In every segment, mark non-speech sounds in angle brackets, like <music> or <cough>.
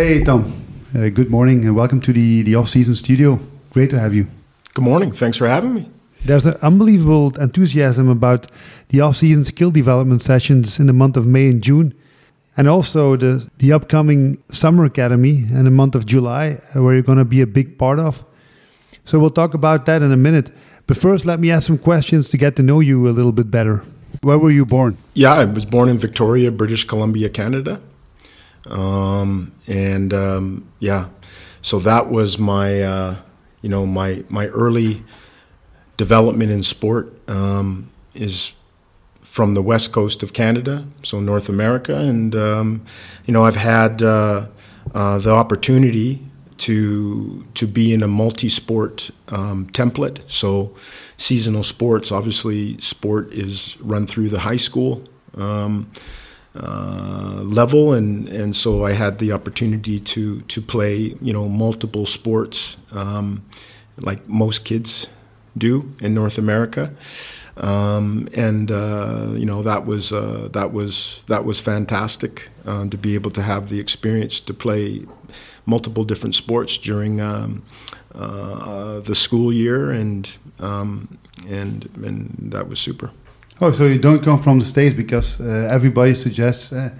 Hey, Tom. Uh, good morning and welcome to the, the off-season studio. Great to have you. Good morning. Thanks for having me. There's an unbelievable enthusiasm about the off-season skill development sessions in the month of May and June, and also the the upcoming summer academy in the month of July, uh, where you're going to be a big part of. So we'll talk about that in a minute. But first, let me ask some questions to get to know you a little bit better. Where were you born? Yeah, I was born in Victoria, British Columbia, Canada. Um, and um, yeah, so that was my, uh, you know, my my early development in sport um, is from the west coast of Canada, so North America, and um, you know, I've had uh, uh, the opportunity to to be in a multi-sport um, template. So seasonal sports, obviously, sport is run through the high school. Um, uh, level, and, and so I had the opportunity to to play you know multiple sports, um, like most kids do in North America, um, and uh, you know that was uh, that was that was fantastic uh, to be able to have the experience to play multiple different sports during um, uh, the school year, and um, and and that was super. Oh, so you don't come from the States because uh, everybody suggests uh,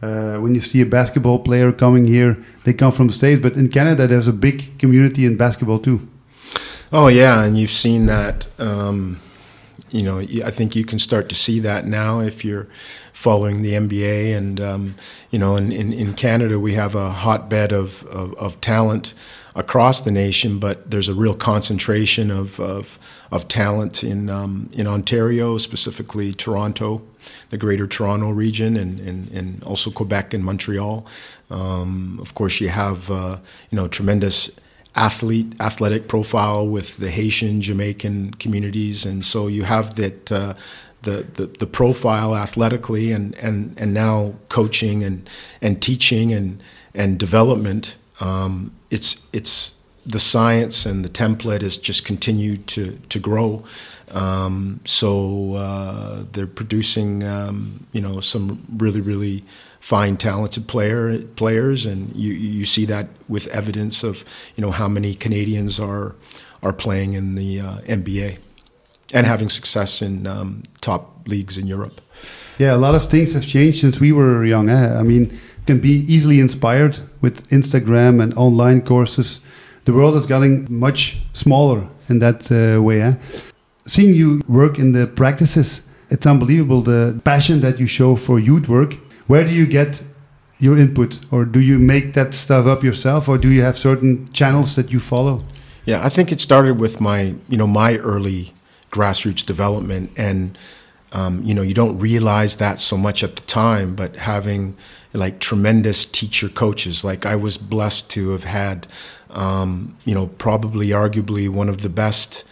uh, when you see a basketball player coming here, they come from the States. But in Canada, there's a big community in basketball too. Oh, yeah. And you've seen that. Um, you know, I think you can start to see that now if you're following the NBA. And, um, you know, in, in, in, Canada, we have a hotbed of, of, of talent across the nation, but there's a real concentration of, of of talent in um, in Ontario, specifically Toronto, the Greater Toronto region, and and, and also Quebec and Montreal. Um, of course, you have uh, you know tremendous athlete athletic profile with the Haitian Jamaican communities, and so you have that. Uh, the, the, the profile athletically and, and, and now coaching and, and teaching and, and development um, it's it's the science and the template has just continued to to grow. Um, so uh, they're producing, um, you know, some really really fine, talented player players, and you you see that with evidence of you know how many Canadians are are playing in the uh, NBA and having success in um, top leagues in Europe. Yeah, a lot of things have changed since we were young. Eh? I mean, can be easily inspired with Instagram and online courses the world is getting much smaller in that uh, way. Eh? Seeing you work in the practices, it's unbelievable the passion that you show for youth work. Where do you get your input, or do you make that stuff up yourself, or do you have certain channels that you follow? Yeah, I think it started with my, you know, my early grassroots development, and um, you know, you don't realize that so much at the time, but having like tremendous teacher coaches, like I was blessed to have had um, you know, probably arguably one of the best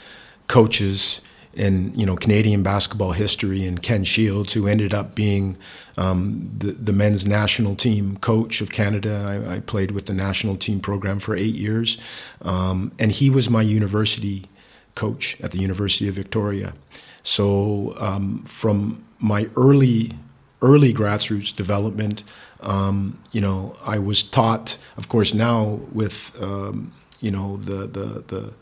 coaches in you know Canadian basketball history, and Ken Shields, who ended up being um, the, the men's national team coach of Canada. I, I, played with the national team program for eight years, um, and he was my university coach at the University of Victoria. So um, from my early early grassroots development, um, you know, I was taught, of course, now with um, you know the the the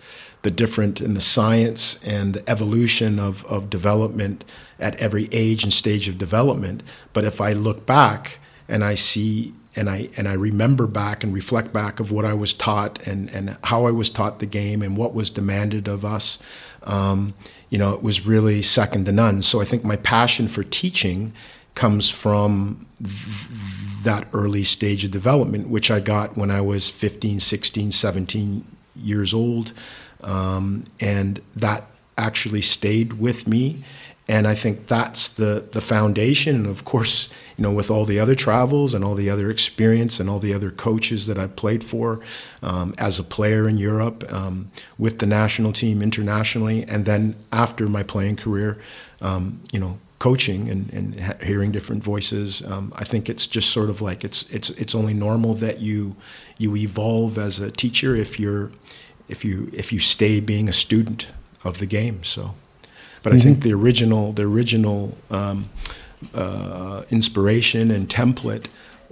the different in the science and the evolution of of development at every age and stage of development. But if I look back and I see and I and I remember back and reflect back of what I was taught and and how I was taught the game and what was demanded of us, um, you know, it was really second to none. So I think my passion for teaching comes from that early stage of development, which I got when I was 15, 16, 17 years old. Um, and that actually stayed with me. And I think that's the, the foundation. And of course, you know, with all the other travels and all the other experience and all the other coaches that I've played for um, as a player in Europe, um, with the national team internationally, and then after my playing career, um, you know, coaching and, and hearing different voices. Um, I think it's just sort of like it's it's it's only normal that you you evolve as a teacher if you're if you if you stay being a student of the game. So, but mm-hmm. I think the original the original um, uh, inspiration and template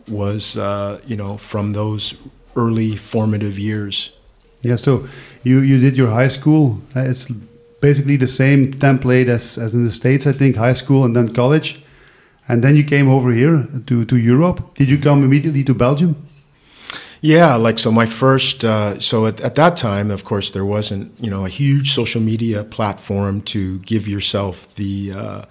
was uh, you know from those early formative years. Yeah, so you you did your high school. Uh, it's basically the same template as as in the states, I think, high school and then college, and then you came over here to to Europe. Did you come immediately to Belgium? Yeah, like so. My first, uh, so at, at that time, of course, there wasn't you know a huge social media platform to give yourself the uh,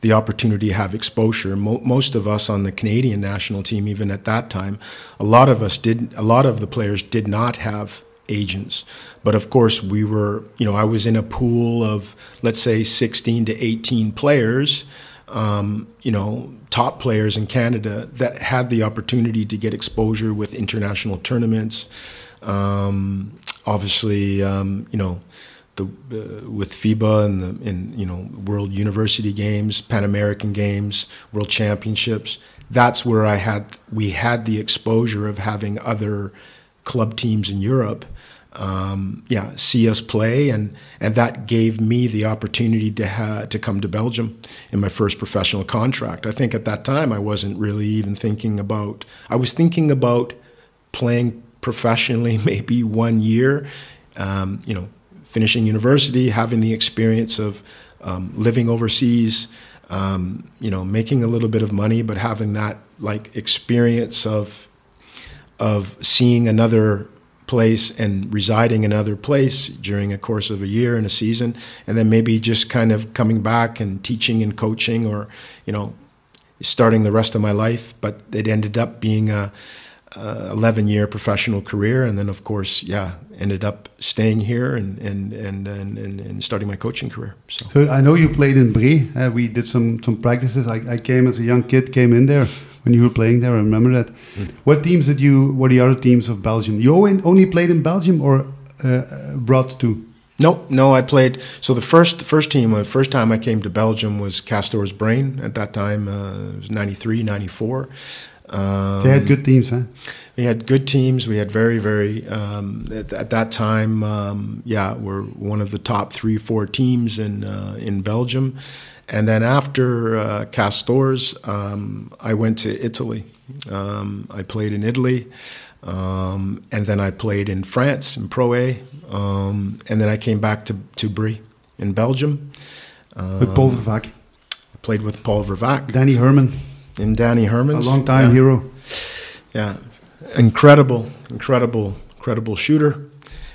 the opportunity to have exposure. Mo- most of us on the Canadian national team, even at that time, a lot of us did. A lot of the players did not have agents, but of course, we were. You know, I was in a pool of let's say 16 to 18 players. Um, you know, top players in Canada that had the opportunity to get exposure with international tournaments. Um, obviously, um, you know, the uh, with FIBA and the in you know World University Games, Pan American Games, World Championships. That's where I had we had the exposure of having other club teams in Europe um, yeah, see us play, and and that gave me the opportunity to ha- to come to Belgium in my first professional contract. I think at that time I wasn't really even thinking about. I was thinking about playing professionally, <laughs> maybe one year, um, you know, finishing university, having the experience of um, living overseas, um, you know, making a little bit of money, but having that like experience of of seeing another place and residing in another place during a course of a year and a season, and then maybe just kind of coming back and teaching and coaching, or you know, starting the rest of my life. But it ended up being a, a 11 year professional career, and then of course, yeah, ended up staying here and and and and, and starting my coaching career. So. so I know you played in Brie. Uh, we did some some practices. I, I came as a young kid, came in there when you were playing there. I remember that. Mm. What teams did you? What are the other teams of Belgium? You only played in Belgium or uh, brought to? No, no, I played. So the first first team, the first time I came to Belgium was Castors Braine. At that time, uh, it was 93, 94. Um, they had good teams, huh? We had good teams. We had very, very um, at, at, that time. Um, yeah, we're one of the top three, four teams in uh, in Belgium, and then after uh, Castors, um, I went to Italy. Um, I played in Italy, um, and then I played in France in Pro A, um, and then I came back to to Brie in Belgium. with Paul Vervaeck. I played with Paul Vervaeck. Danny Herman. In Danny Herman. A long time yeah. hero. Yeah, incredible, incredible, incredible shooter.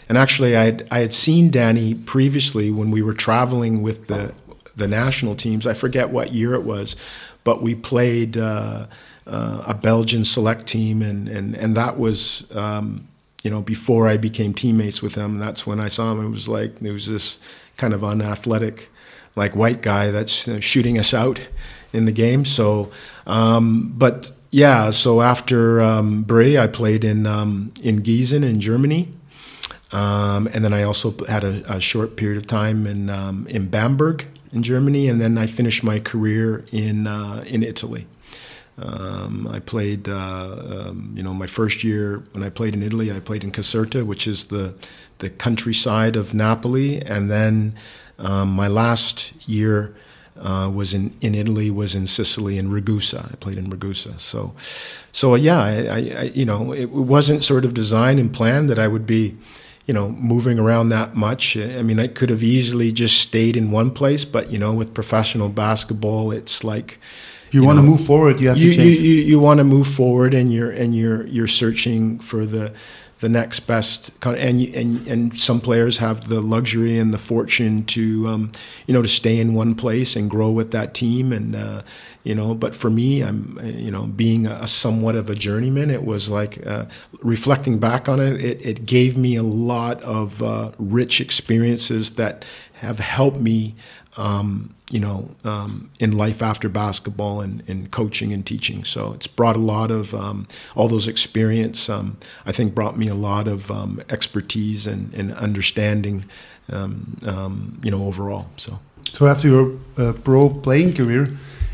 And actually, I had, I had seen Danny previously when we were traveling with the the national teams. I forget what year it was, but we played uh, uh, a Belgian select team, and and and that was. Um, you know, before I became teammates with him, that's when I saw him. It was like there was this kind of unathletic, like white guy that's shooting us out in the game. So, um, but yeah, so after um, Brie, I played in um, in Gießen in Germany, um, and then I also had a, a, short period of time in um, in Bamberg in Germany, and then I finished my career in uh, in Italy. Um, I played, uh, um, you know, my first year when I played in Italy, I played in Caserta, which is the the countryside of Napoli, and then um, my last year uh, was in, in Italy, was in Sicily, in Ragusa. I played in Ragusa. So, so yeah, I, I, I you know, it wasn't sort of designed and planned that I would be you know, moving around that much. I mean, I could have easily just stayed in one place, but you know, with professional basketball, it's like if you, you want know, to move forward, you have you, to change. You, you, you want to move forward, and you're and you're you're searching for the the next best. And and and some players have the luxury and the fortune to um, you know to stay in one place and grow with that team and. Uh, you know but for me i'm you know being a, somewhat of a journeyman it was like uh, reflecting back on it, it it gave me a lot of uh, rich experiences that have helped me um, you know um, in life after basketball and, and coaching and teaching so it's brought a lot of um, all those experience um, i think brought me a lot of um, expertise and, and understanding um, you know overall so so after your uh, pro playing career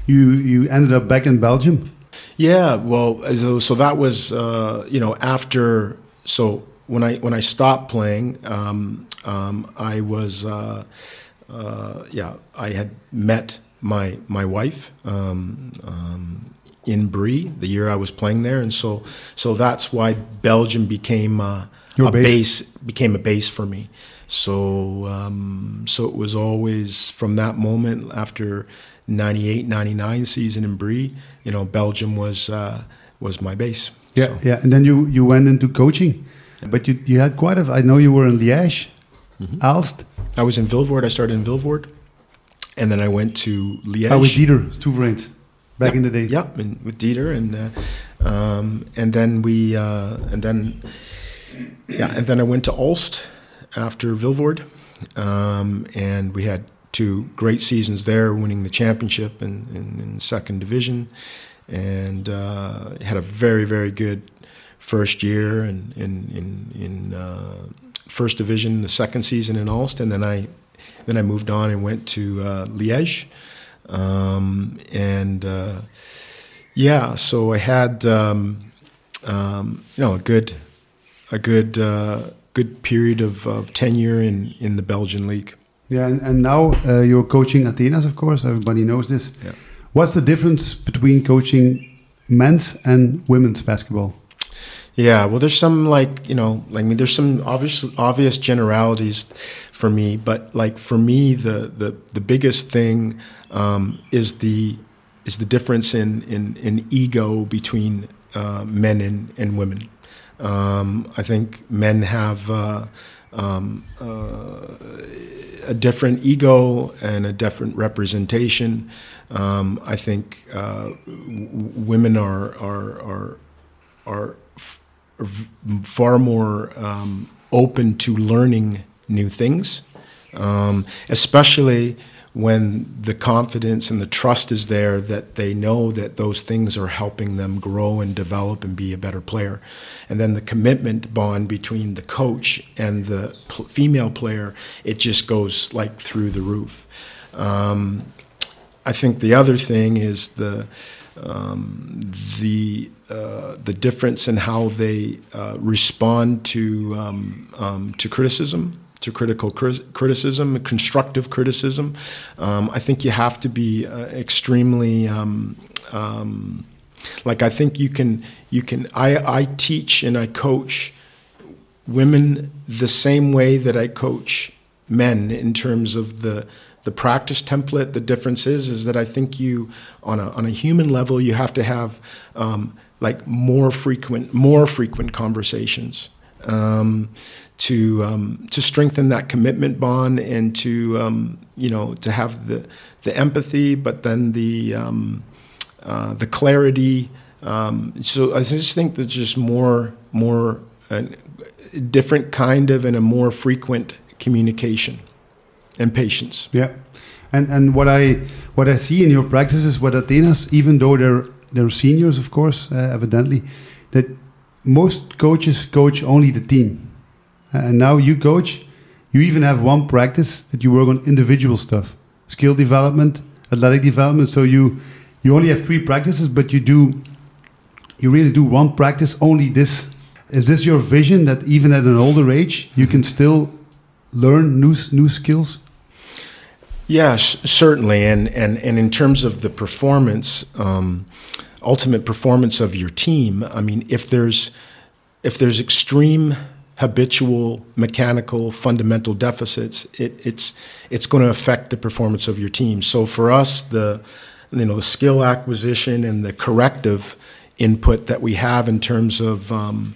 you you ended up back in Belgium. Yeah, well, so, so that was uh, you know after so when I when I stopped playing, um, um, I was uh, uh, yeah I had met my my wife um, um in Brie the year I was playing there, and so so that's why Belgium became uh, a base. base became a base for me. So um, so it was always from that moment after 98 99 season in Brie, you know, Belgium was uh, was my base. Yeah, So- yeah. And then you you went into coaching, but you you had quite a. I know you were in Liège, Mm-hmm. Aalst. I was in Vilvoorde. I started in Vilvoorde, and then I went to Liège. Oh, with Dieter Toeverens, back in the day. Yeah, with Dieter, and uh, um, and then we uh, and then yeah, and then I went to Aalst after Vilvoorde, um, and we had two great seasons there, winning the championship in, in, in second division, and uh, had a very very good first year in in in, in uh, first division, the second season in Aalst, and then I then I moved on and went to uh, Liège, um, and uh, yeah, so I had um, um, you know a good a good uh, good period of, of tenure in, in the Belgian league. Yeah, and, and now uh, you're coaching Athenas, of course. Everybody knows this. Yeah. What's the difference between coaching men's and women's basketball? Yeah, well, there's some like you know, like I mean, there's some obvious obvious generalities for me, but like for me, the the the biggest thing um, is the is the difference in in, in ego between uh, men and, and women. Um, I think men have uh, um, uh, a different ego and a different representation. Um, I think uh, w- women are are are are far more um, open to learning new things, um, especially when the confidence and the trust is there that they know that those things are helping them grow and develop and be a better player. And then the commitment bond between the coach and the female player, it just goes like through the roof. Um, I think the other thing is the um, the uh, the difference in how they uh, respond to um, um, to criticism, to critical cri- criticism, constructive criticism. Um, I think you have to be uh, extremely um, um, like I think you can you can I, I teach and I coach women the same way that I coach men in terms of the the practice template. The difference is is that I think you on a on a human level you have to have um, like more frequent more frequent conversations. Um, to um, to strengthen that commitment bond and to um, you know to have the the empathy, but then the um, uh, the clarity. Um, so I just think there's just more more uh, different kind of and a more frequent communication and patience. Yeah, and and what I what I see in your practices with Athenas, even though they're they're seniors, of course, uh, evidently, that most coaches coach only the team, Uh, and now you coach. You even have one practice that you work on individual stuff, skill development, athletic development. So you you only have three practices, but you do you really do one practice only this. Is this your vision that even at an older age you can still learn new new skills? Yes, certainly, and and and in terms of the performance, um, ultimate performance of your team. I mean, if there's if there's extreme habitual mechanical fundamental deficits, it, it's it's going to affect the performance of your team. So for us, the you know the skill acquisition and the corrective input that we have in terms of um,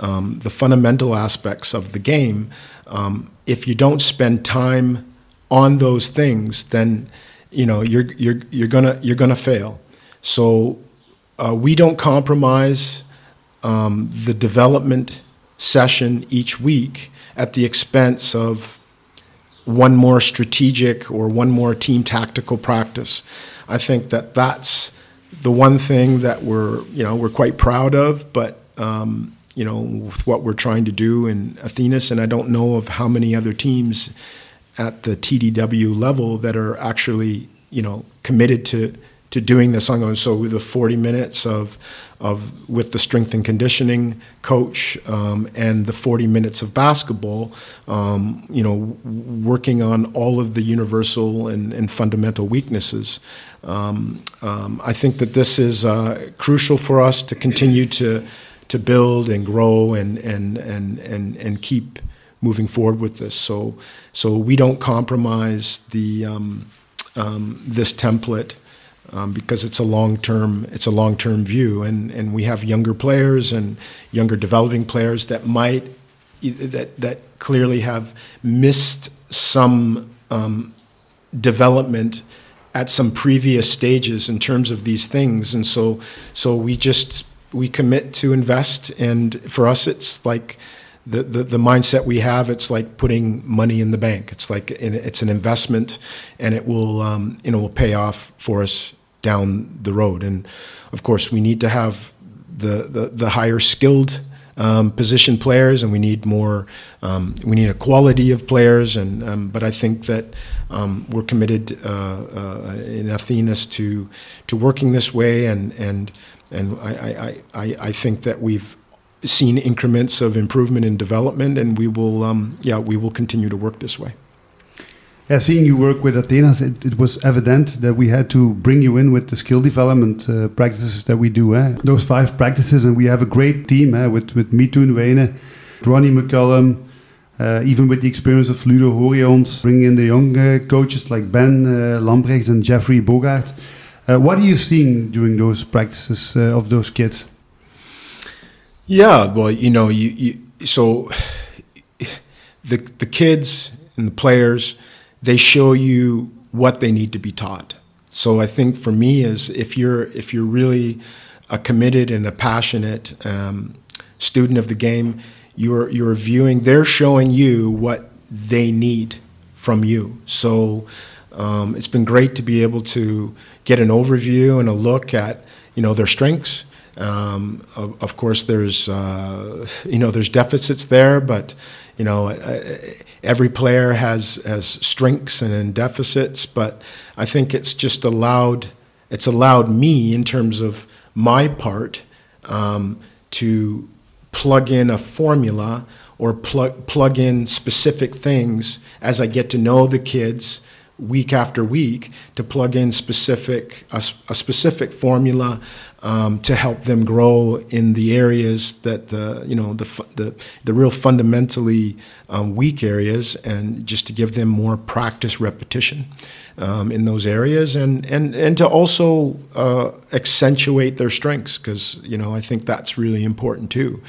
um, the fundamental aspects of the game. Um, if you don't spend time on those things, then you know you're you're you're gonna you're gonna fail. So uh, we don't compromise um, the development session each week at the expense of one more strategic or one more team tactical practice. I think that that's the one thing that we're you know we're quite proud of, but um, you know with what we're trying to do in Athenas, and I don't know of how many other teams at the TDW level that are actually you know committed to to doing this ongoing. So the 40 minutes of of with the strength and conditioning coach um, and the 40 minutes of basketball, um, you know, working on all of the universal and, and fundamental weaknesses. Um, um, I think that this is uh, crucial for us to continue to to build and grow and and and and and keep moving forward with this. So so we don't compromise the um, um, this template um, because it's a long term it's a long term view, and and we have younger players and younger developing players that might that that clearly have missed some um, development at some previous stages in terms of these things, and so so we just we commit to invest, and for us it's like the, the, the, mindset we have, it's like putting money in the bank. It's like it's an investment, and it will um, you know will pay off for us down the road. And of course, we need to have the the, the higher skilled um, position players, and we need more. Um, we need a quality of players, and um, but I think that um, we're committed uh, uh, in Athenas to to working this way, and and and I I, I, I think that we've seen increments of improvement and development, and we will, um, yeah, we will continue to work this way. Yeah, seeing you work with Athenas, it, it, was evident that we had to bring you in with the skill development uh, practices that we do. Eh? Those five practices, and we have a great team eh? with with Mithun Wene, Ronnie McCullum, uh, even with the experience of Ludo Horions, bringing in the young uh, coaches like Ben uh, Lambrecht and Jeffrey Bogart. Uh, what are you seeing during those practices uh, of those kids? Yeah, well, you know, you, you so <sighs> the the kids and the players they show you what they need to be taught. So I think for me is if you're if you're really a committed and a passionate um, student of the game, you're you're viewing. They're showing you what they need from you. So um, it's been great to be able to get an overview and a look at you know their strengths um, of, of, course, there's uh, you know there's deficits there, but you know every player has has strengths and deficits. But I think it's just allowed it's allowed me in terms of my part um, to plug in a formula or plug plug in specific things as I get to know the kids week after week to plug in specific a, a specific formula um, to help them grow in the areas that the you know the the, the real fundamentally um, weak areas, and just to give them more practice repetition um, in those areas, and and and to also uh, accentuate their strengths because you know I think that's really important too.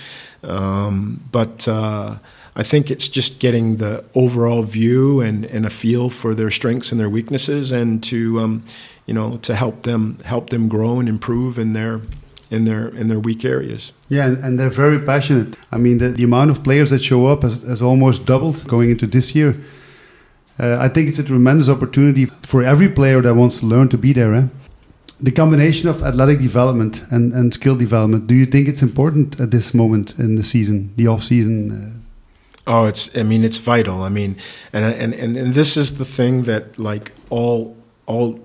Um, but uh, I think it's just getting the overall view and, and a feel for their strengths and their weaknesses, and to um, you know, to help them help them grow and improve in their in their in their weak areas. Yeah, and, and they're very passionate. I mean, the, the amount of players that show up has, has almost doubled going into this year. Uh, I think it's a tremendous opportunity for every player that wants to learn to be there. Eh? The combination of athletic development and, and skill development, do you think it's important at this moment in the season, the off season? Uh? Oh, it's. I mean, it's vital. I mean, and and and, and this is the thing that like all all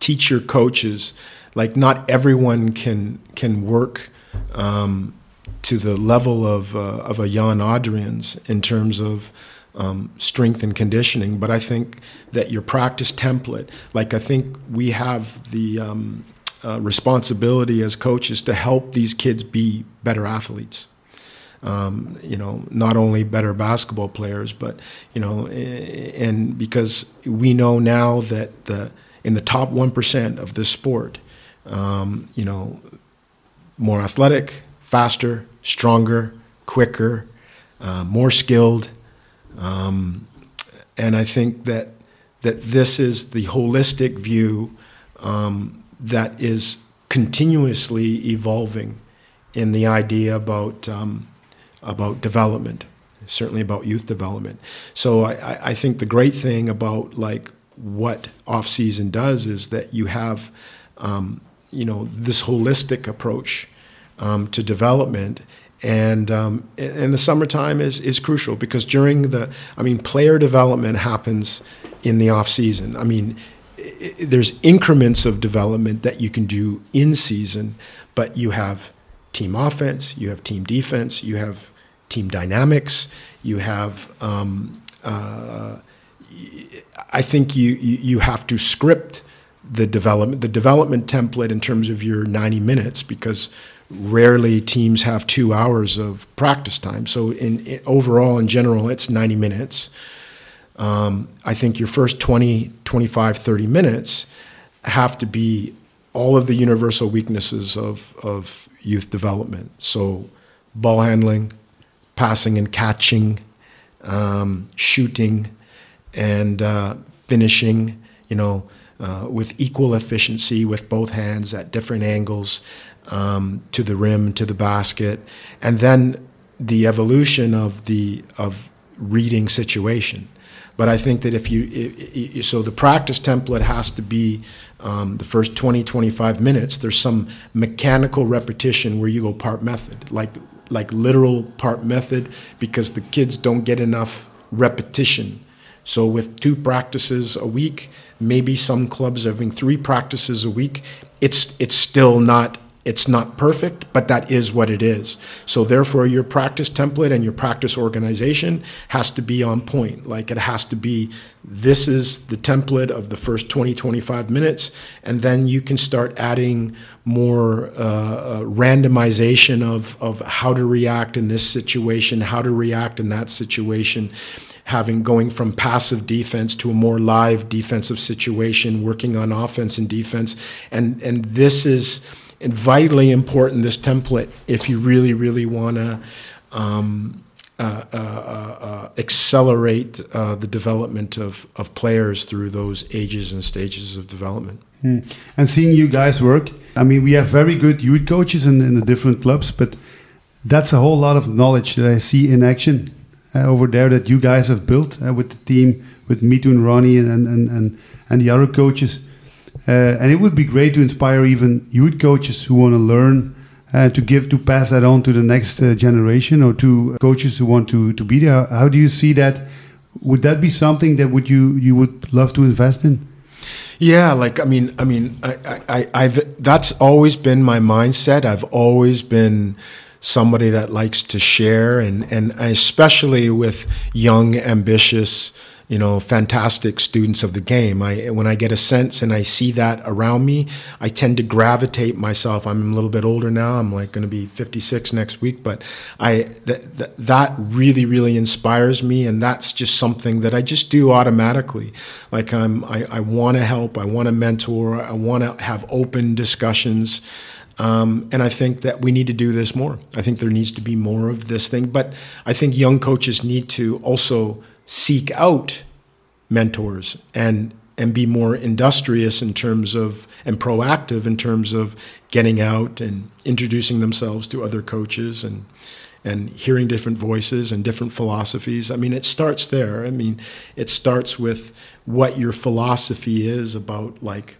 teacher coaches, like not everyone can can work um, to the level of uh, of a Jan Adrians in terms of um, strength and conditioning. But I think that your practice template, like I think we have the um, uh, responsibility as coaches to help these kids be better athletes. Um, you know, not only better basketball players, but you know, and because we know now that the in the top 1% of this sport, um, you know, more athletic, faster, stronger, quicker, uh, more skilled. Um, and I think that, that this is the holistic view um, that is continuously evolving in the idea about, um, about development, certainly about youth development. So I, I think the great thing about like what off season does is that you have um, you know this holistic approach um, to development and um, and the summertime is is crucial because during the I mean player development happens in the off season I mean there's increments of development that you can do in season, but you have team offense, you have team defense, you have team dynamics, you have. Um, uh, I think you, you have to script the development the development template in terms of your 90 minutes because rarely teams have two hours of practice time. So in, in overall, in general, it's 90 minutes. Um, I think your first 20, 25, 30 minutes have to be all of the universal weaknesses of, of youth development. So ball handling, passing and catching, um, shooting, and uh, finishing, you know, uh, with equal efficiency with both hands at different angles um, to the rim, to the basket, and then the evolution of the of reading situation. But I think that if you, so the practice template has to be um, the first 20, 25 minutes. There's some mechanical repetition where you go part method, like like literal part method, because the kids don't get enough repetition. So with two practices a week, maybe some clubs having three practices a week, it's it's still not it's not perfect, but that is what it is. So therefore your practice template and your practice organization has to be on point. Like it has to be this is the template of the first 20 25 minutes and then you can start adding more uh, uh, randomization of of how to react in this situation, how to react in that situation having going from passive defense to a more live defensive situation, working on offense and defense. And and this is vitally important. This template, if you really really want to. Um, uh, uh, uh, accelerate uh, the development of, of players through those ages and stages of development. Hmm. And seeing you guys work, I mean, we have very good youth coaches in, in the different clubs, but that's a whole lot of knowledge that I see in action over there that you guys have built uh, with the team, with Mitun, Ronnie, and, and, and, and the other coaches. Uh, and it would be great to inspire even youth coaches who want to learn uh, to give to pass that on to the next generation or to coaches who want to, to be there. How do you see that? Would that be something that would you you would love to invest in? Yeah, like I mean, I mean, I, I, I've that's always been my mindset. I've always been somebody that likes to share, and, and especially with young, ambitious, you know, fantastic students of the game. I when I get a sense and I see that around me, I tend to gravitate myself. I'm a little bit older now. I'm like going to be 56 next week, but I that th- that really really inspires me, and that's just something that I just do automatically. Like I'm I, I want to help. I want to mentor. I want to have open discussions. Um, and I think that we need to do this more. I think there needs to be more of this thing. But I think young coaches need to also seek out mentors and and be more industrious in terms of and proactive in terms of getting out and introducing themselves to other coaches and and hearing different voices and different philosophies. I mean, it starts there. I mean, it starts with what your philosophy is about like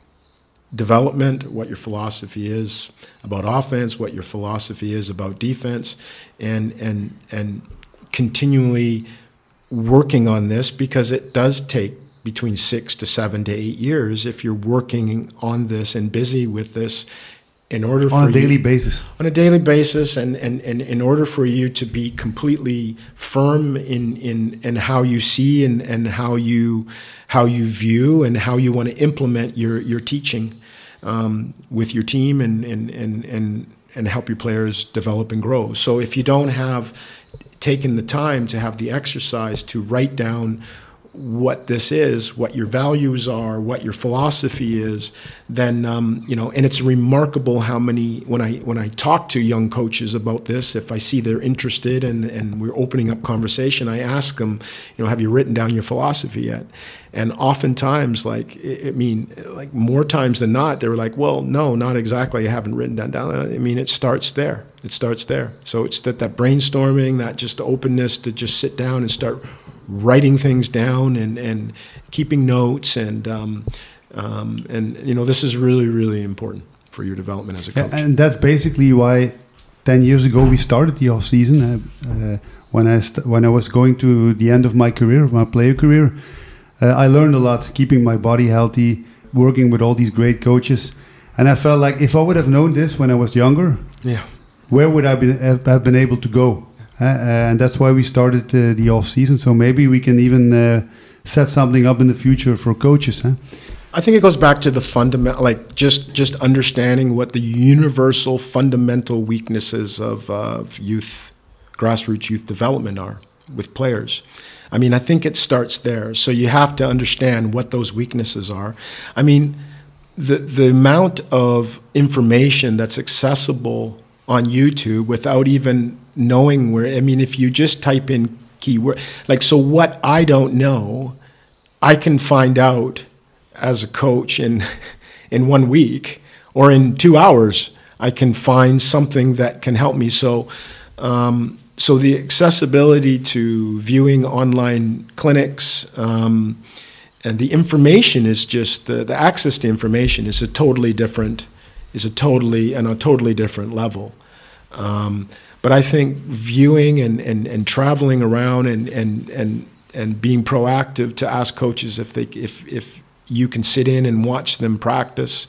development, what your philosophy is about offense, what your philosophy is about defense, and and and continually working on this because it does take between six to seven to eight years if you're working on this and busy with this in order on for a daily you, basis. On a daily basis and, and, and in order for you to be completely firm in, in, in how you see and, and how you how you view and how you want to implement your, your teaching um, with your team and, and, and, and, and help your players develop and grow. So if you don't have taken the time to have the exercise to write down what this is, what your values are, what your philosophy is, then um, you know. And it's remarkable how many when I when I talk to young coaches about this, if I see they're interested and and we're opening up conversation, I ask them, you know, have you written down your philosophy yet? And oftentimes, like I mean, like more times than not, they were like, well, no, not exactly. I haven't written that down. I mean, it starts there. It starts there. So it's that that brainstorming, that just openness to just sit down and start writing things down and, and keeping notes and um, um, and you know this is really really important for your development as a coach. And that's basically why ten years ago we started the off season. Uh, uh, when I when I was going to the end of my career, my player career, uh, I learned a lot, keeping my body healthy, working with all these great coaches, and I felt like if I would have known this when I was younger, Yeah. where would I been, have have been able to go? Uh, and that's why we started uh, the off season. So maybe we can even uh, set something up in the future for coaches. Huh? I think it goes back to the fundamental, like just just understanding what the universal fundamental weaknesses of, uh, of youth, grassroots youth development are with players. I mean, I think it starts there. So you have to understand what those weaknesses are. I mean, the the amount of information that's accessible on YouTube without even knowing where. I mean, if you just type in keyword, like so, what I don't know, I can find out as a coach in <laughs> in one week or in two hours. I can find something that can help me. So. Um, so the accessibility to viewing online clinics um, and the information is just the, the access to information is a totally different is a totally and a totally different level. Um, but i think viewing and, and, and traveling around and, and, and, and being proactive to ask coaches if they if, if you can sit in and watch them practice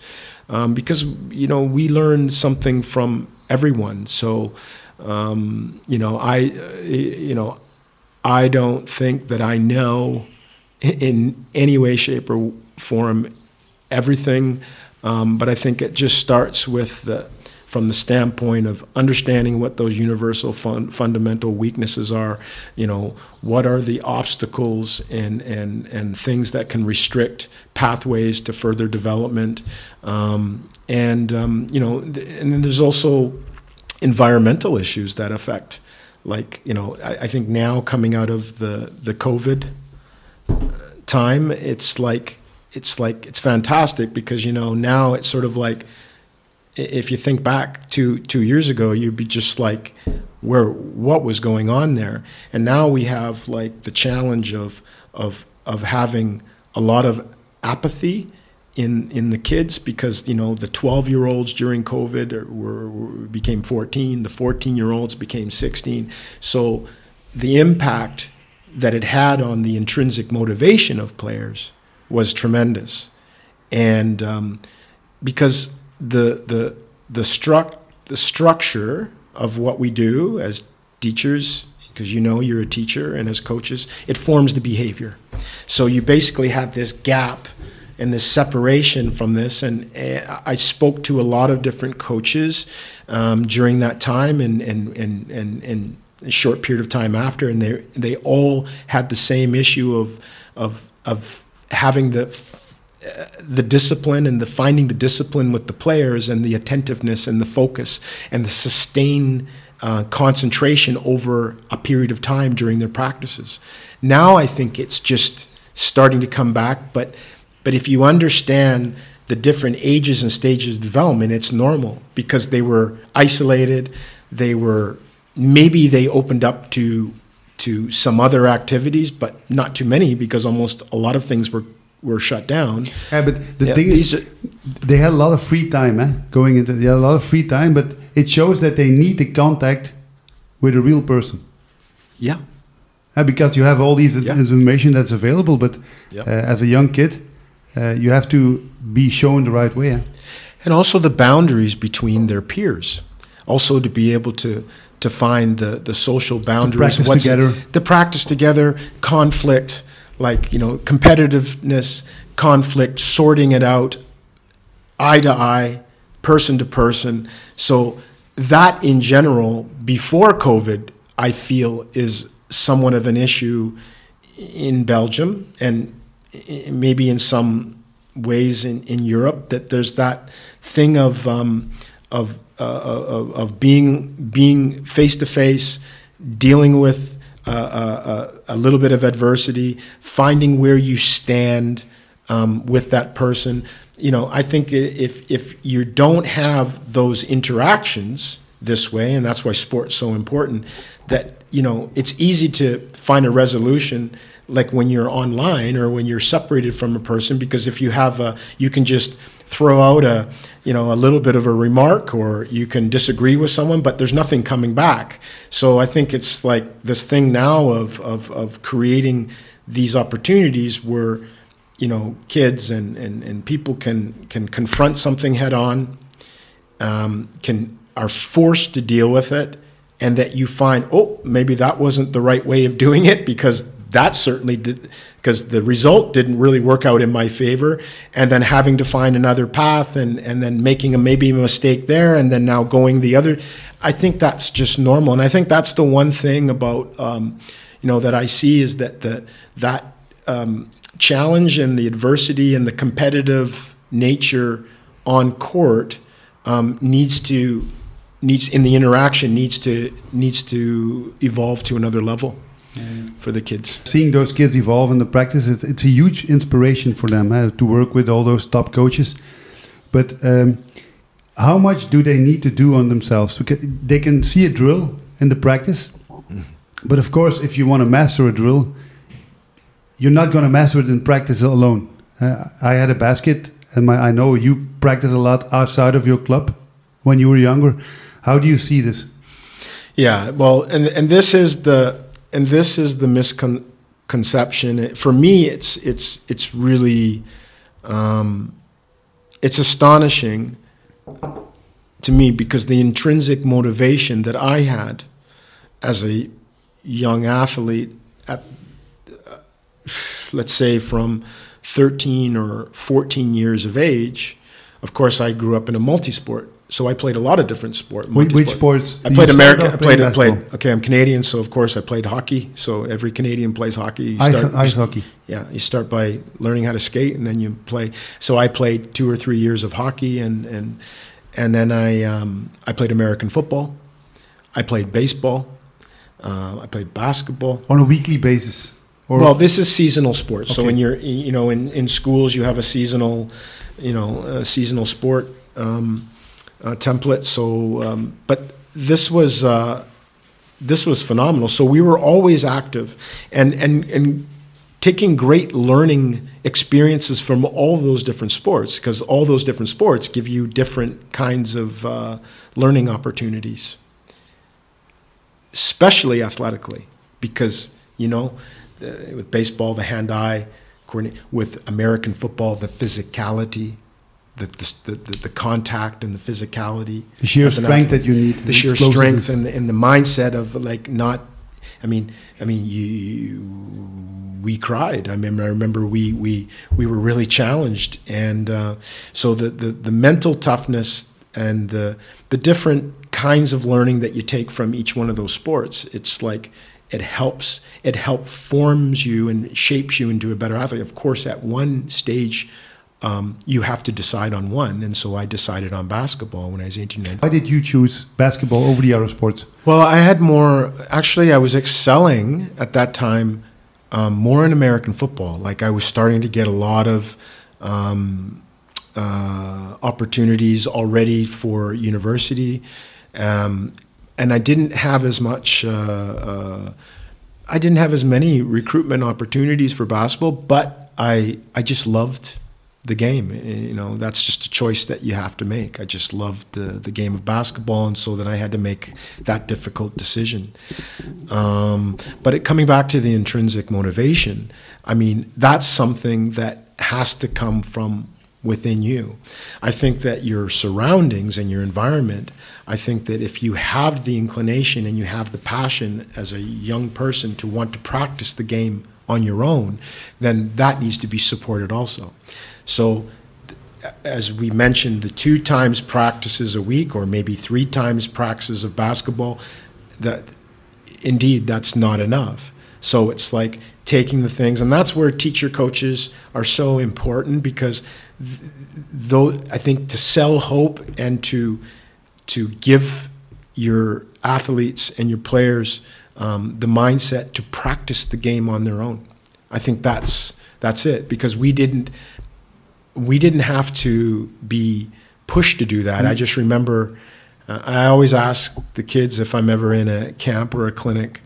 um, because you know we learn something from everyone. So um, you know, I, uh, you know, I don't think that I know in any way, shape, or form everything, um, but I think it just starts with the from the standpoint of understanding what those universal fun, fundamental weaknesses are. You know, what are the obstacles and and and things that can restrict pathways to further development, um, and um, you know, and then there's also environmental issues that affect like you know I, I, think now coming out of the the covid time it's like it's like it's fantastic because you know now it's sort of like if you think back to two years ago you'd be just like where what was going on there? And now we have like the challenge of of of having a lot of apathy in in the kids because you know the 12 year olds during covid were, were, became 14 the 14 year olds became 16 so the impact that it had on the intrinsic motivation of players was tremendous and um, because the the the struct the structure of what we do as teachers because you know you're a teacher and as coaches it forms the behavior so you basically have this gap and this separation from this. And uh, I spoke to a lot of different coaches um, during that time and, and, and, and, and a short period of time after, and they, they all had the same issue of, of, of having the, the discipline and the finding the discipline with the players and the attentiveness and the focus and the sustained uh, concentration over a period of time during their practices. Now I think it's just starting to come back, but but if you understand the different ages and stages of development, it's normal because they were isolated. They were maybe they opened up to to some other activities, but not too many because almost a lot of things were were shut down. Yeah, but the yeah, thing is, are, they had a lot of free time, eh? Going into they had a lot of free time, but it shows that they need the contact with a real person. Yeah. Uh, because you have all these yeah. information that's available, but yeah. uh, as a young kid, uh, you have to be shown the right way. And also the boundaries between their peers. Also to be able to to find the, the social boundaries. The practice together. The practice together, conflict, like, you know, competitiveness, conflict, sorting it out, eye to eye, person to person. So that in general, before COVID, I feel is somewhat of an issue in Belgium and maybe in some ways in, in Europe that there's that thing of um, of, uh, of, of being being face to face, dealing with uh, uh, a little bit of adversity, finding where you stand um, with that person. You know, I think if if you don't have those interactions this way, and that's why sport's so important, that you know it's easy to find a resolution like when you're online or when you're separated from a person because if you have a you can just throw out a you know a little bit of a remark or you can disagree with someone but there's nothing coming back. So i think it's like this thing now of of, of creating these opportunities where you know kids and, and, and people can can confront something head on, um, can are forced to deal with it, and that you find oh maybe that wasn't the right way of doing it because that certainly did because the result didn't really work out in my favor. And then having to find another path and and then making a maybe a mistake there and then now going the other i think that's just normal. And i think that's the one thing about um, you know that i see is that the that um, challenge and the adversity and the competitive nature on court um, needs to needs in the interaction needs to needs to evolve to another level for the kids. Seeing those kids evolve in the practice, it's, it's a huge inspiration for them uh, to work with all those top coaches. But um, how much do they need to do on themselves? Because they can see a drill in the practice, mm. but of course, if you want to master a drill, you're not going to master it in practice alone. Uh, I had a basket, and my, I know you practice a lot outside of your club when you were younger. How do you see this? Yeah, well, and and this is the and this is the misconception. For me, it's it's it's really um, it's astonishing to me because the intrinsic motivation that I had as a young athlete at uh, let's say from 13 or 14 years of age of course I grew up in a multi-sport so I played a lot of different sports. Which, which sports? I played American. I played. I played. Okay, I'm Canadian, so of course I played hockey. So every Canadian plays hockey. You ice, start, ice hockey. Yeah, you start by learning how to skate, and then you play. So I played two or three years of hockey, and and and then I um, I played American football. I played baseball. Uh, I played basketball on a weekly basis. well, this is seasonal sports. Okay. So when you're, you know, in, in schools, you have a seasonal, you know, seasonal sport. Um, uh, template. So, um, but this was uh, this was phenomenal. So we were always active, and and and taking great learning experiences from all those different sports because all those different sports give you different kinds of uh, learning opportunities, especially athletically, because you know, with baseball, the hand-eye with American football, the physicality, the, the, the, the, contact and the physicality. The sheer strength that you need. The sheer strength and the, and the mindset of like not, I mean, I mean, you, we cried. I remember, I remember we, we, we were really challenged. And uh, so the, the, the mental toughness and the, the different kinds of learning that you take from each one of those sports, it's like, it helps, it help forms you and shapes you into a better athlete. Of course, at one stage, um, you have to decide on one. And so I decided on basketball when I was 18, Why did you choose basketball over the other sports? Well, I had more, actually, I was excelling at that time um, more in American football. Like I was starting to get a lot of um, uh, opportunities already for university. Um, and I didn't have as much. Uh, uh, I didn't have as many recruitment opportunities for basketball, but I I just loved the game. Eh, you know, that's just a choice that you have to make. I just loved the, the game of basketball, and so then I had to make that difficult decision. Um, but it, coming back to the intrinsic motivation, I mean, that's something that has to come from within you. I think that your surroundings and your environment, I think that if you have the inclination and you have the passion as a young person to want to practice the game on your own, then that needs to be supported also. So, as we mentioned, the two times practices a week, or maybe three times practices of basketball, that indeed that's not enough. So it's like taking the things, and that's where teacher coaches are so important because, though I think to sell hope and to to give your athletes and your players um, the mindset to practice the game on their own. I think that's that's it because we didn't we didn't have to be pushed to do that. Mm-hmm. I just remember uh, I always ask the kids if I'm ever in a camp or a clinic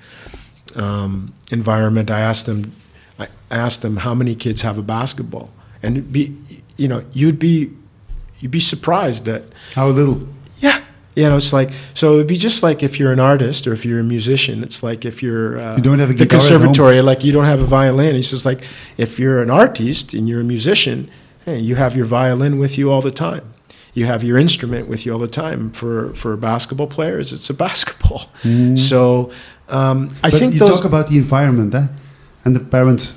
um, environment. I ask them, I ask them how many kids have a basketball, and be, you know, you'd be, you'd be surprised at how little. Yeah, You know, it's like so. It'd be just like if you're an artist or if you're a musician. It's like if you're uh, You don't have a the guitar at home. conservatory, like you don't have a violin. It's just like if you're an artist and you're a musician, hey, you have your violin with you all the time. You have your instrument with you all the time. For for basketball players, it's a <laughs> basketball. So um, I Mm. but think you talk about the environment eh? and the parents.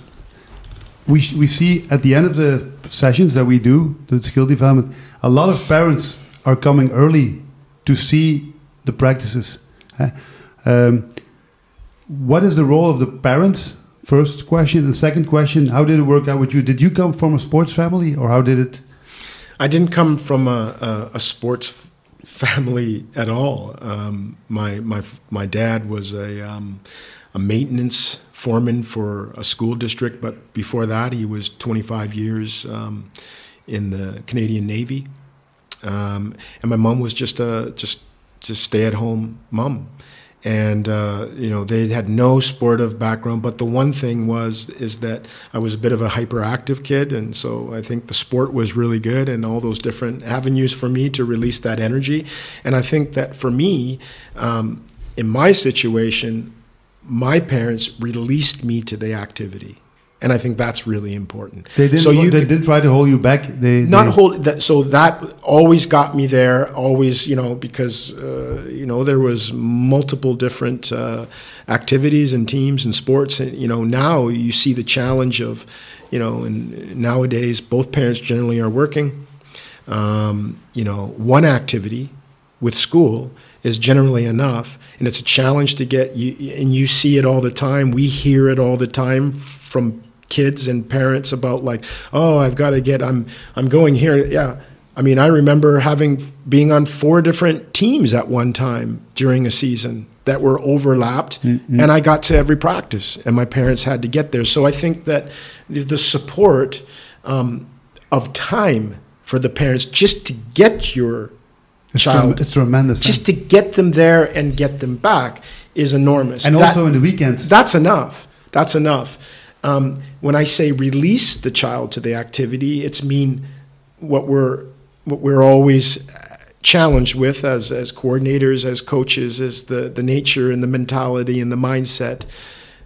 We, we see at the end of the sessions that we do, the skill development, a lot of parents are coming early to see the practices. eh? Um, what is the role of the parents? First question. And second question, how did it work out with you? Did you come from a sports family or how did it? I didn't come from a, a, a sports family at all. Um, my my my dad was a um, a maintenance foreman for a school district, but before that, he was 25 years um, in the Canadian Navy, um, and my mom was just a just just stay at home mom. And uh, you know they had no sportive background, but the one thing was is that I was a bit of a hyperactive kid, and so I think the sport was really good, and all those different avenues for me to release that energy. And I think that for me, um, in my situation, my parents released me to the activity, and I think that's really important. They didn't, So you they didn't try to hold you back. They, not they, hold that so that always got me there always you know because uh, you know there was multiple different uh, activities and teams and sports and you know now you see the challenge of you know and nowadays both parents generally are working um, you know one activity with school is generally enough and it's a challenge to get you and you see it all the time we hear it all the time from kids and parents about like oh i've got to get i'm i'm going here yeah i mean i remember having being on four different teams at one time during a season that were overlapped and i got to every practice and my parents had to get there so i think that the, support um, of time for the parents just to get your it's, child trem- it's tremendous. just to get them there and get them back is enormous. and That- also in the weekends. that's enough. That's enough. Um, when I say release the child to the activity, it's mean what we're what we're always uh, challenged with as as coordinators, as coaches, is the the nature and the mentality and the mindset,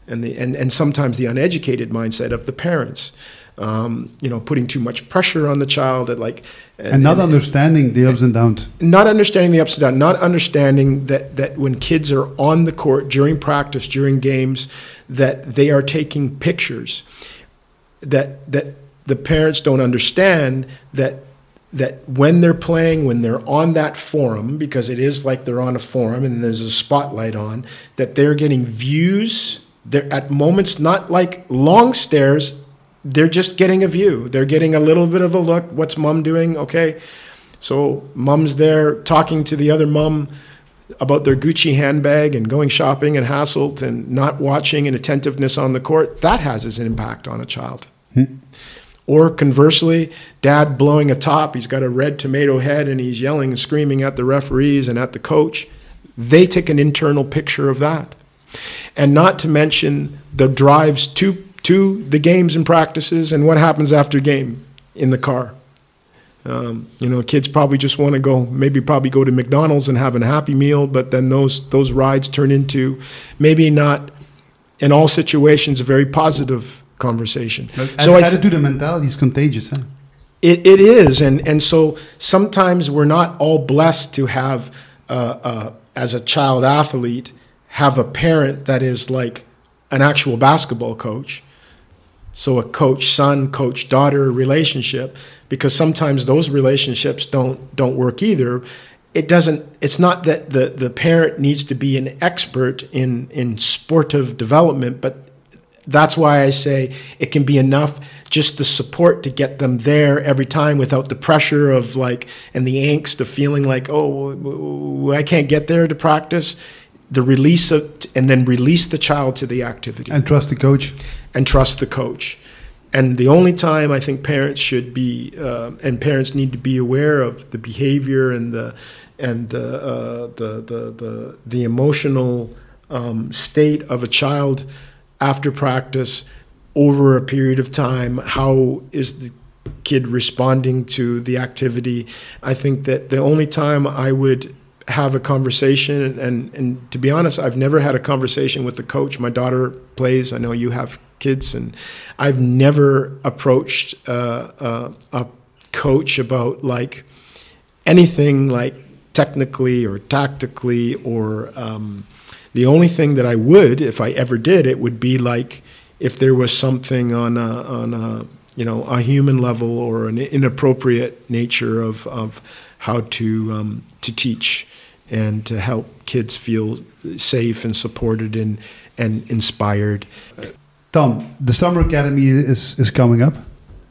and the and, and sometimes the uneducated mindset of the parents. Um, you know, putting too much pressure on the child, at like and not understanding the ups and downs. not understanding the ups and downs, not understanding that, that when kids are on the court during practice, during games, that they are taking pictures. That that the parents don't understand that that when they're playing, when they're on that forum, because it is like they're on a forum and there's a spotlight on, that they're getting views. They're at moments not like long stares. They're just getting a view. They're getting a little bit of a look. What's mom doing? Okay. So mom's there talking to the other mom about their Gucci handbag and going shopping and hassled and not watching and attentiveness on the court. That has an impact on a child. Hmm. Or conversely, dad blowing a top, he's got a red tomato head and he's yelling and screaming at the referees and at the coach. They take an internal picture of that. And not to mention the drives to to the games and practices and what happens after game in the car. Um, you know, kids probably just want to go, maybe probably go to McDonald's and have a happy meal, but then those those rides turn into maybe not in all situations a very positive conversation. And so I attitude and mentality is contagious. Huh? it, it is, and and so sometimes we're not all blessed to have, uh, uh, as a child athlete, have a parent that is like an actual basketball coach. So a coach son, coach daughter relationship, because sometimes those relationships don't don't work either. It doesn't. It's not that the the parent needs to be an expert in in sportive development, but that's why I say it can be enough just the support to get them there every time without the pressure of like and the angst of feeling like oh I can't get there to practice the release of and then release the child to the activity And trust the coach. And trust the coach. And the only time I think parents should be uh, and parents need to be aware of the behavior and the and the uh, the, the the the emotional um, state of a child after practice over a period of time. How is the kid responding to the activity? I think that the only time I would have a conversation. And, and, and to be honest, I've never had a conversation with the coach. My daughter plays. I know you have kids, and I've never approached uh, uh, a coach about like anything like technically or tactically or um, the only thing that I would, if I ever did, it would be like if there was something on a, on a you know a human level or an inappropriate nature of, of how to um, to teach and to help kids feel safe and supported and and inspired. Tom, the summer academy is is coming up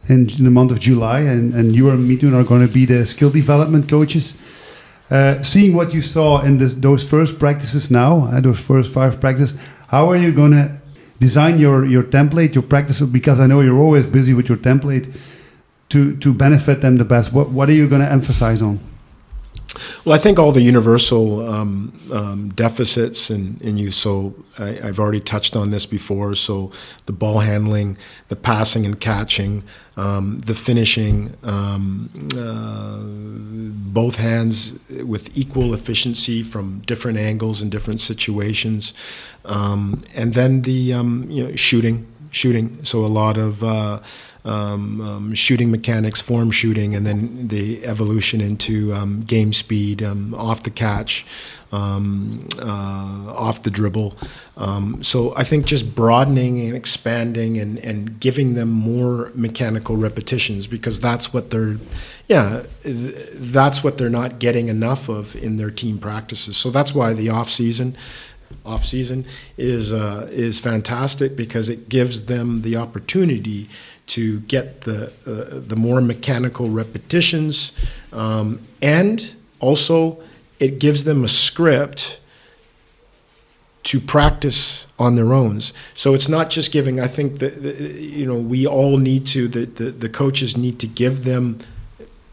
in, the month of July, and, and you and Midun are going to be the skill development coaches. Uh, seeing what you saw in this, those first practices now, uh, those first five practices, how are you going to design your, your template, your practice? Because I know you're always busy with your template to, to benefit them the best. What, what are you going to emphasize on? Well, I think all the universal um, um, deficits in, in you. So I, have already touched on this before. So the ball handling, the passing and catching, um, the finishing, um, uh, both hands with equal efficiency from different angles and different situations, um, and then the um, you know shooting, shooting. So a lot of uh, um, um, shooting mechanics, form shooting, and then the evolution into um, game speed, um, off the catch, um, uh, off the dribble. Um, so I think just broadening and expanding and, and giving them more mechanical repetitions because that's what they're, yeah, that's what they're not getting enough of in their team practices. So that's why the off season off season is uh, is fantastic because it gives them the opportunity to get the uh, the more mechanical repetitions, um, and also it gives them a script to practice on their own. So it's not just giving. I think that you know we all need to the, the, the coaches need to give them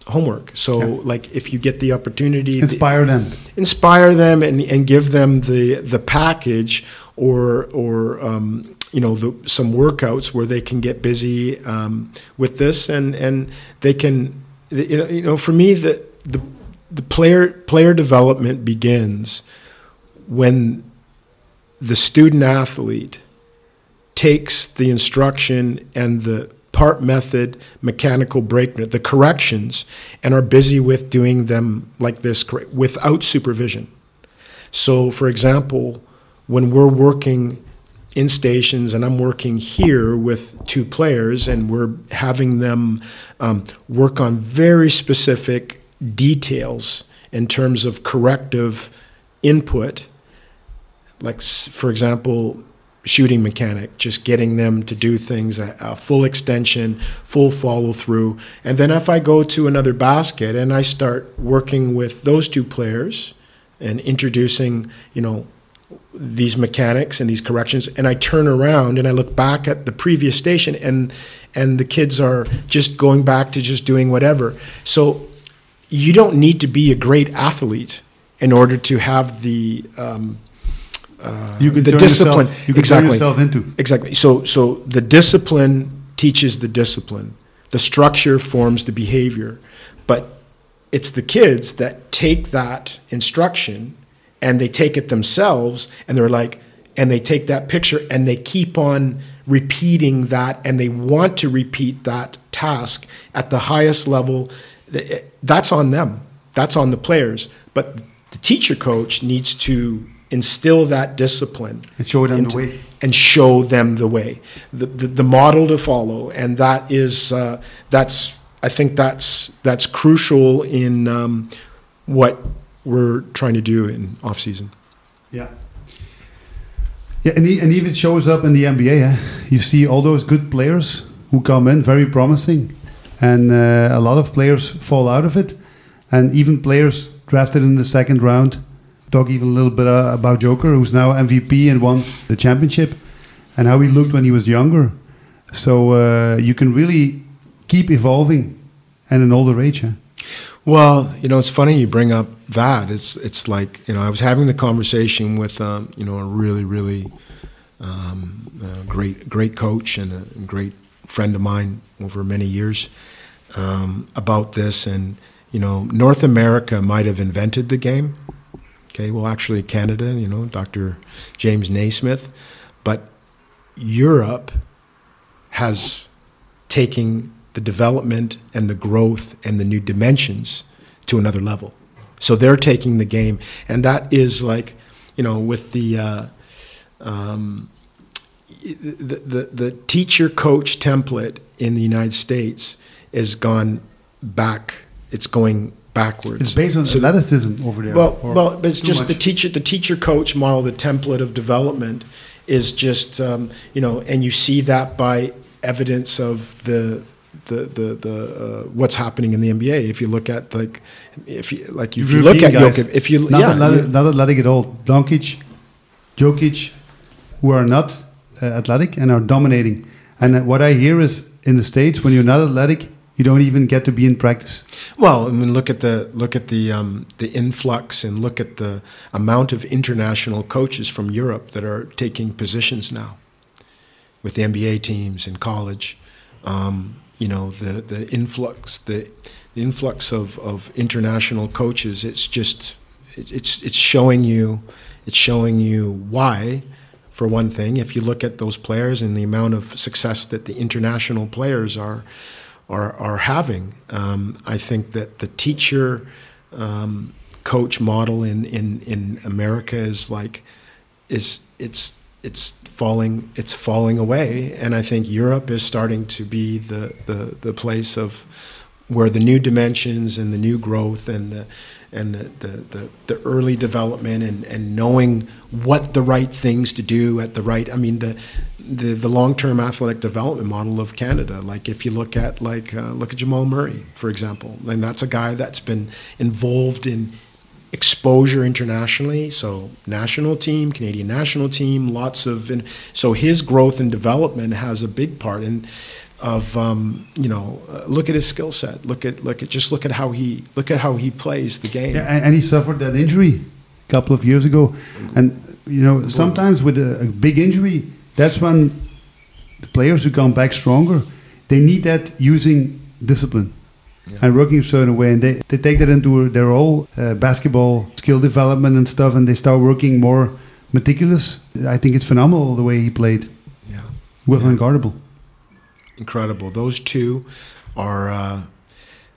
homework. So yeah. like if you get the opportunity, inspire them, inspire them, and, and give them the the package or or um, you know the, some workouts where they can get busy um, with this and and they can you know, you know for me the the the player player development begins when the student athlete takes the instruction and the part method mechanical break the corrections and are busy with doing them like this without supervision so for example when we're working in stations, and I'm working here with two players, and we're having them um, work on very specific details in terms of corrective input. Like, for example, shooting mechanic, just getting them to do things a, a full extension, full follow through. And then if I go to another basket and I start working with those two players and introducing, you know, these mechanics and these corrections and I turn around and I look back at the previous station and and the kids are just going back to just doing whatever. So you don't need to be a great athlete in order to have the um, uh, you can the discipline yourself, you can exactly yourself into exactly. So so the discipline teaches the discipline. The structure forms the behavior, but it's the kids that take that instruction and they take it themselves and they're like, and they take that picture and they keep on repeating that and they want to repeat that task at the highest level. That's on them, that's on the players. But the teacher coach needs to instill that discipline and show them into, the way and show them the way the, the, the model to follow and that is uh, that's i think that's that's crucial in um, what we're trying to do in off season. Yeah. Yeah, and, he, and even shows up in the NBA. Eh? You see all those good players who come in, very promising, and uh, a lot of players fall out of it, and even players drafted in the second round. Talk even a little bit uh, about Joker, who's now MVP and won the championship, and how he looked when he was younger. So uh, you can really keep evolving, and an older age. Eh? Well, you know, it's funny you bring up that. It's it's like you know, I was having the conversation with um, you know a really really um, great great coach and a great friend of mine over many years um, about this, and you know, North America might have invented the game, Okay, well, actually, Canada, you know, Dr. James Naismith, but Europe has taken the development and the growth and the new dimensions to another level. So they're taking the game, and that is like, you know, with the uh, um, the, the the teacher coach template in the United States has gone back. It's going backwards. It's based on So- athleticism over there. well, or well, but it's too just the teacher, the teacher coach model, the template of development is just um, you know, and you see that by evidence of the the the, the uh, what's happening in the NBA. If you look at like if you like if you look at guys, Jokic, if you not yeah, athletic, you- not athletic at all. Doncic, Jokic, who are not uh, athletic and are dominating. And what I hear is in the states, when you're not athletic, you don't even get to be in practice. Well, I mean, look at the look at the um, the influx and look at the amount of international coaches from Europe that are taking positions now with the NBA teams in college. Um, you know, the the influx the, the influx of, of international coaches. It's just it, it's it's showing you it's showing you why. For one thing, if you look at those players and the amount of success that the international players are are, are having. Um, I think that the teacher um, coach model in, in, in America is like is it's it's falling it's falling away, and I think Europe is starting to be the the, the place of where the new dimensions and the new growth and the and the, the, the, the early development and, and knowing what the right things to do at the right I mean the the, the long term athletic development model of Canada. Like if you look at like uh, look at Jamal Murray, for example, and that's a guy that's been involved in exposure internationally. So national team, Canadian national team, lots of and so his growth and development has a big part in of um, you know uh, look at his skill set. Look at look at just look at how he look at how he plays the game. Yeah, and, and he suffered that injury a couple of years ago. And, you know, sometimes with a, a big injury, that's when the players who come back stronger, they need that using discipline. Yeah. and working a certain way, and they, they take that into their whole uh, basketball skill development and stuff, and they start working more meticulous. I think it's phenomenal the way he played Yeah. with unguardable. Incredible. Those two are, uh,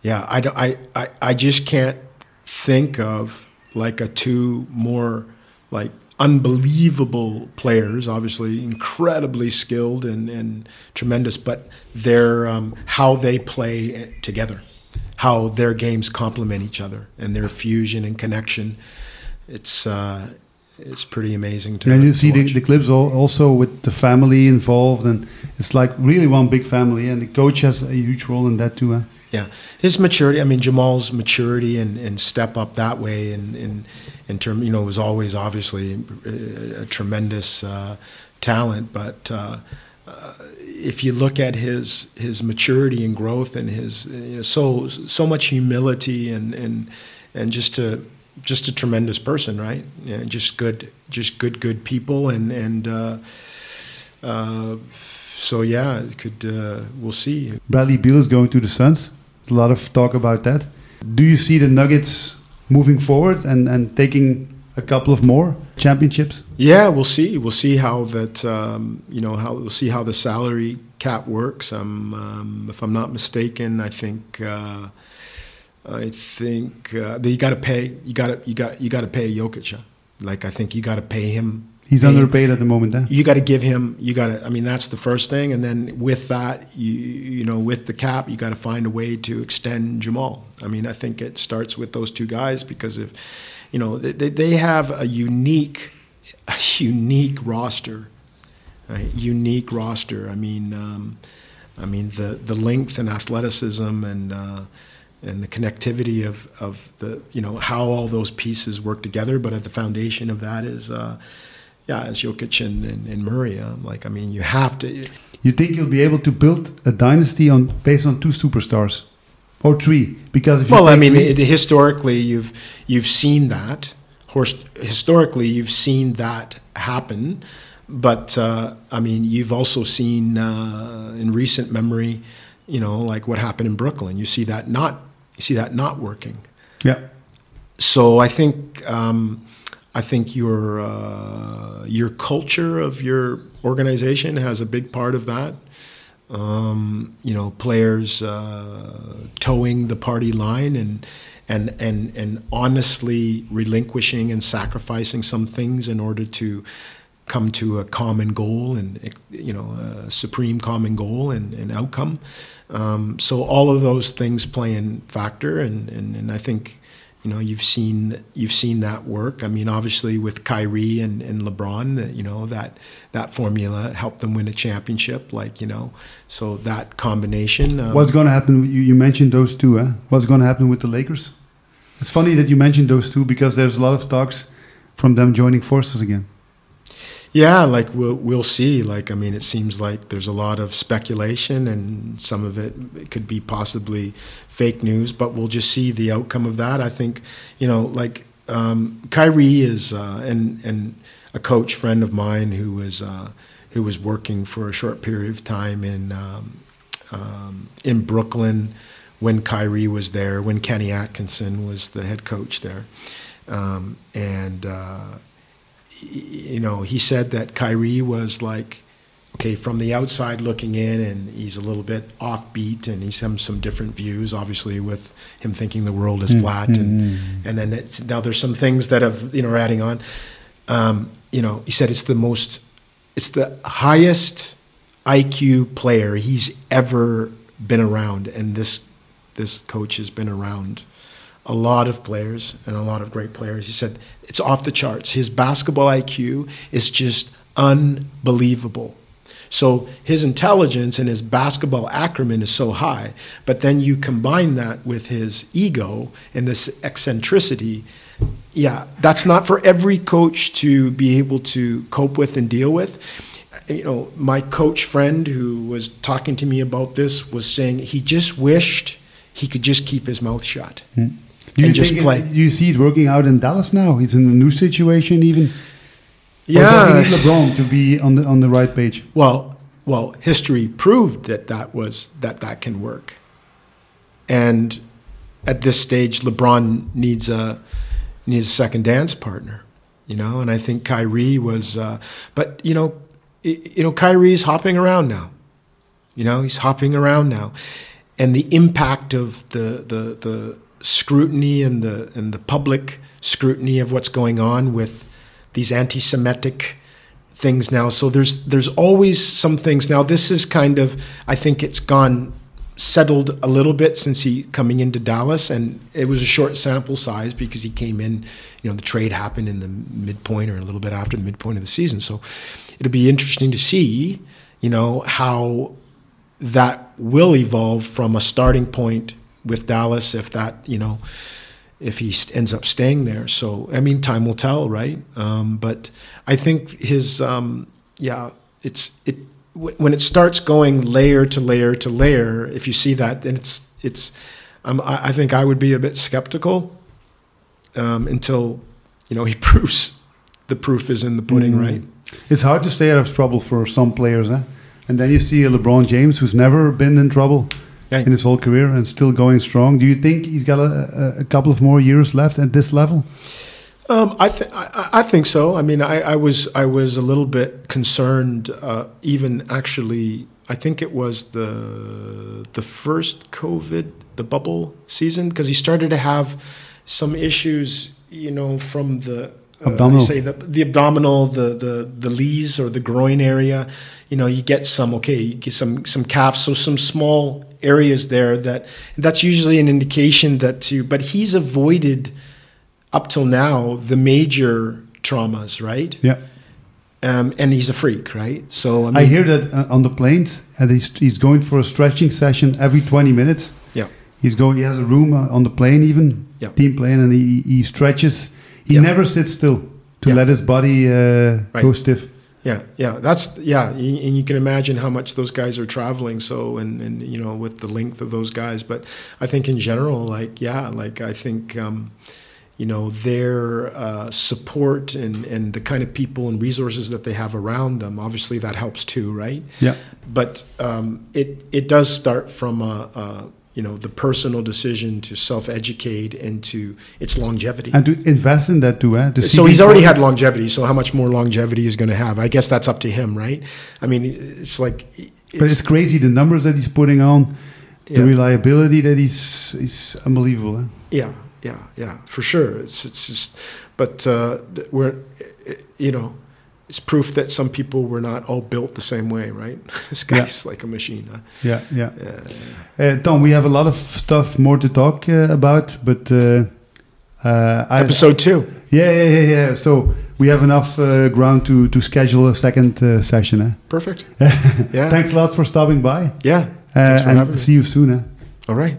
yeah. I, I, I, I just can't think of like a two more like unbelievable players. Obviously, incredibly skilled and, and tremendous, but their um, how they play together, how their games complement each other, and their fusion and connection. It's uh, it's pretty amazing to. And you to see the, the clips al- also with the family involved, and it's like really one big family, and the coach has a huge role in that too. Huh? Yeah, his maturity. I mean, Jamal's maturity and, and step up that way, and in in term, you know, was always obviously a, a tremendous uh, talent. But uh, uh, if you look at his his maturity and growth, and his you know, so so much humility and and and just a just a tremendous person, right? Yeah, just good, just good, good people, and and. Uh, uh, so yeah, it could uh, we'll see. Bradley Beal is going to the Suns. There's a lot of talk about that. Do you see the Nuggets moving forward and, and taking a couple of more championships? Yeah, we'll see. We'll see how that um, you know how we'll see how the salary cap works. Um, um, if I'm not mistaken, I think uh, I think uh, that you got to pay. You got to you got you got to pay Jokic. Like I think you got to pay him. He's pay him. underpaid at the moment. Huh? You got to give him. You got to. I mean, that's the first thing, and then with that, you you know, with the cap, you got to find a way to extend Jamal. I mean, I think it starts with those two guys because if, you know, they they have a unique, a unique roster, a unique roster. I mean, um, I mean the the length and athleticism and. Uh, and the connectivity of, of the you know how all those pieces work together, but at the foundation of that is uh, yeah, as Jokic and, and, and Murray. Um, like, I mean, you have to. You think you'll be able to build a dynasty on based on two superstars, or three? Because if you Well, I mean, it, historically, you've you've seen that. Historically, you've seen that happen, but uh, I mean, you've also seen uh, in recent memory, you know, like what happened in Brooklyn. You see that not you see that not working. yeah, So I think um, I think your uh, your culture of your organization has a big part of that. Um, you know, players uh, toeing the party line and and and and honestly relinquishing and sacrificing some things in order to come to a common goal and you know a supreme common goal and, and outcome. Um, so all of those things play in factor, and, and, and I think you know you've seen you've seen that work. I mean, obviously with Kyrie and, and LeBron, you know that that formula helped them win a championship. Like you know, so that combination. Um, What's going to happen? You, you mentioned those two. Eh? What's going to happen with the Lakers? It's funny that you mentioned those two because there's a lot of talks from them joining forces again. Yeah, like we'll we'll see. Like I mean, it seems like there's a lot of speculation, and some of it, it could be possibly fake news. But we'll just see the outcome of that. I think you know, like um, Kyrie is uh, and and a coach friend of mine who was uh, who was working for a short period of time in um, um, in Brooklyn when Kyrie was there, when Kenny Atkinson was the head coach there, um, and. Uh, you know, he said that Kyrie was like, okay, from the outside looking in, and he's a little bit offbeat, and he's some some different views, obviously, with him thinking the world is mm-hmm. flat, and and then it's, now there's some things that have you know are adding on. Um, you know, he said it's the most, it's the highest IQ player he's ever been around, and this this coach has been around a lot of players and a lot of great players. He said it's off the charts. His basketball IQ is just unbelievable. So his intelligence and his basketball acumen is so high, but then you combine that with his ego and this eccentricity. Yeah, that's not for every coach to be able to cope with and deal with. You know, my coach friend who was talking to me about this was saying he just wished he could just keep his mouth shut. Mm do you just play. It, do you see it working out in Dallas now? He's in a new situation, even. Yeah. Or does LeBron to be on the on the right page? Well, well, history proved that that was that that can work, and at this stage, LeBron needs a needs a second dance partner, you know. And I think Kyrie was, uh, but you know, you know, Kyrie's hopping around now. You know, he's hopping around now, and the impact of the the the scrutiny and the and the public scrutiny of what's going on with these anti-Semitic things now. So there's there's always some things. Now this is kind of I think it's gone settled a little bit since he coming into Dallas, and it was a short sample size because he came in. You know, the trade happened in the midpoint or a little bit after the midpoint of the season. So it'll be interesting to see. You know how that will evolve from a starting point with Dallas if that you know if he ends up staying there. So I mean, time will tell, right? Um, but I think his um, yeah, it's it when it starts going layer to layer to layer. If you see that, then it's it's. Um, I, I, think I would be a bit skeptical um, until you know he <laughs> proves the proof is in the pudding, mm. right? It's hard to stay out of trouble for some players, eh? And then you see a LeBron James who's never been in trouble yeah. in his whole career and still going strong. Do you think he's got a, a couple of more years left at this level? Um, I, th- I, I, think so. I mean, I, I, was I was a little bit concerned, uh, even actually. I think it was the the first COVID, the bubble season, because he started to have some issues, you know, from the uh, abdominal. say the, the abdominal, the the the lees or the groin area. You know, you get some okay, you get some some calves, so some small areas there that that's usually an indication that to but he's avoided up till now the major traumas right yeah um, and he's a freak right so i, mean, I hear that uh, on the planes and he's, he's going for a stretching session every 20 minutes yeah he's going he has a room uh, on the plane even yeah. team plane and he, he stretches he yeah. never sits still to yeah. let his body uh, right. go stiff yeah, yeah, that's yeah, and you can imagine how much those guys are traveling. So, and and you know, with the length of those guys, but I think in general, like yeah, like I think. Um, you know their uh, support and, and the kind of people and resources that they have around them obviously that helps too right yeah but um, it it does start from a, a you know the personal decision to self-educate and to its longevity. And to invest in that too, eh? To so he's already had longevity. So how much more longevity is going to have? I guess that's up to him, right? I mean, it's like, But it's crazy the numbers that he's putting on, the Yeah. reliability that he's is unbelievable. Eh? yeah, yeah, yeah, for sure. It's it's just, but uh, we're, you know, it's proof that some people were not all built the same way, right? <laughs> this Yeah. guy's like a machine. Huh? Yeah, yeah. Yeah. Uh, Tom, we have a lot of stuff more to talk uh, about, but uh, uh, I, Episode two. yeah, yeah, yeah, yeah. So we have enough uh, ground to to schedule a second uh, session. Eh? Perfect. <laughs> Yeah. Thanks a lot for stopping by, Yeah. Thanks for and having me. see you soon. Eh? All right.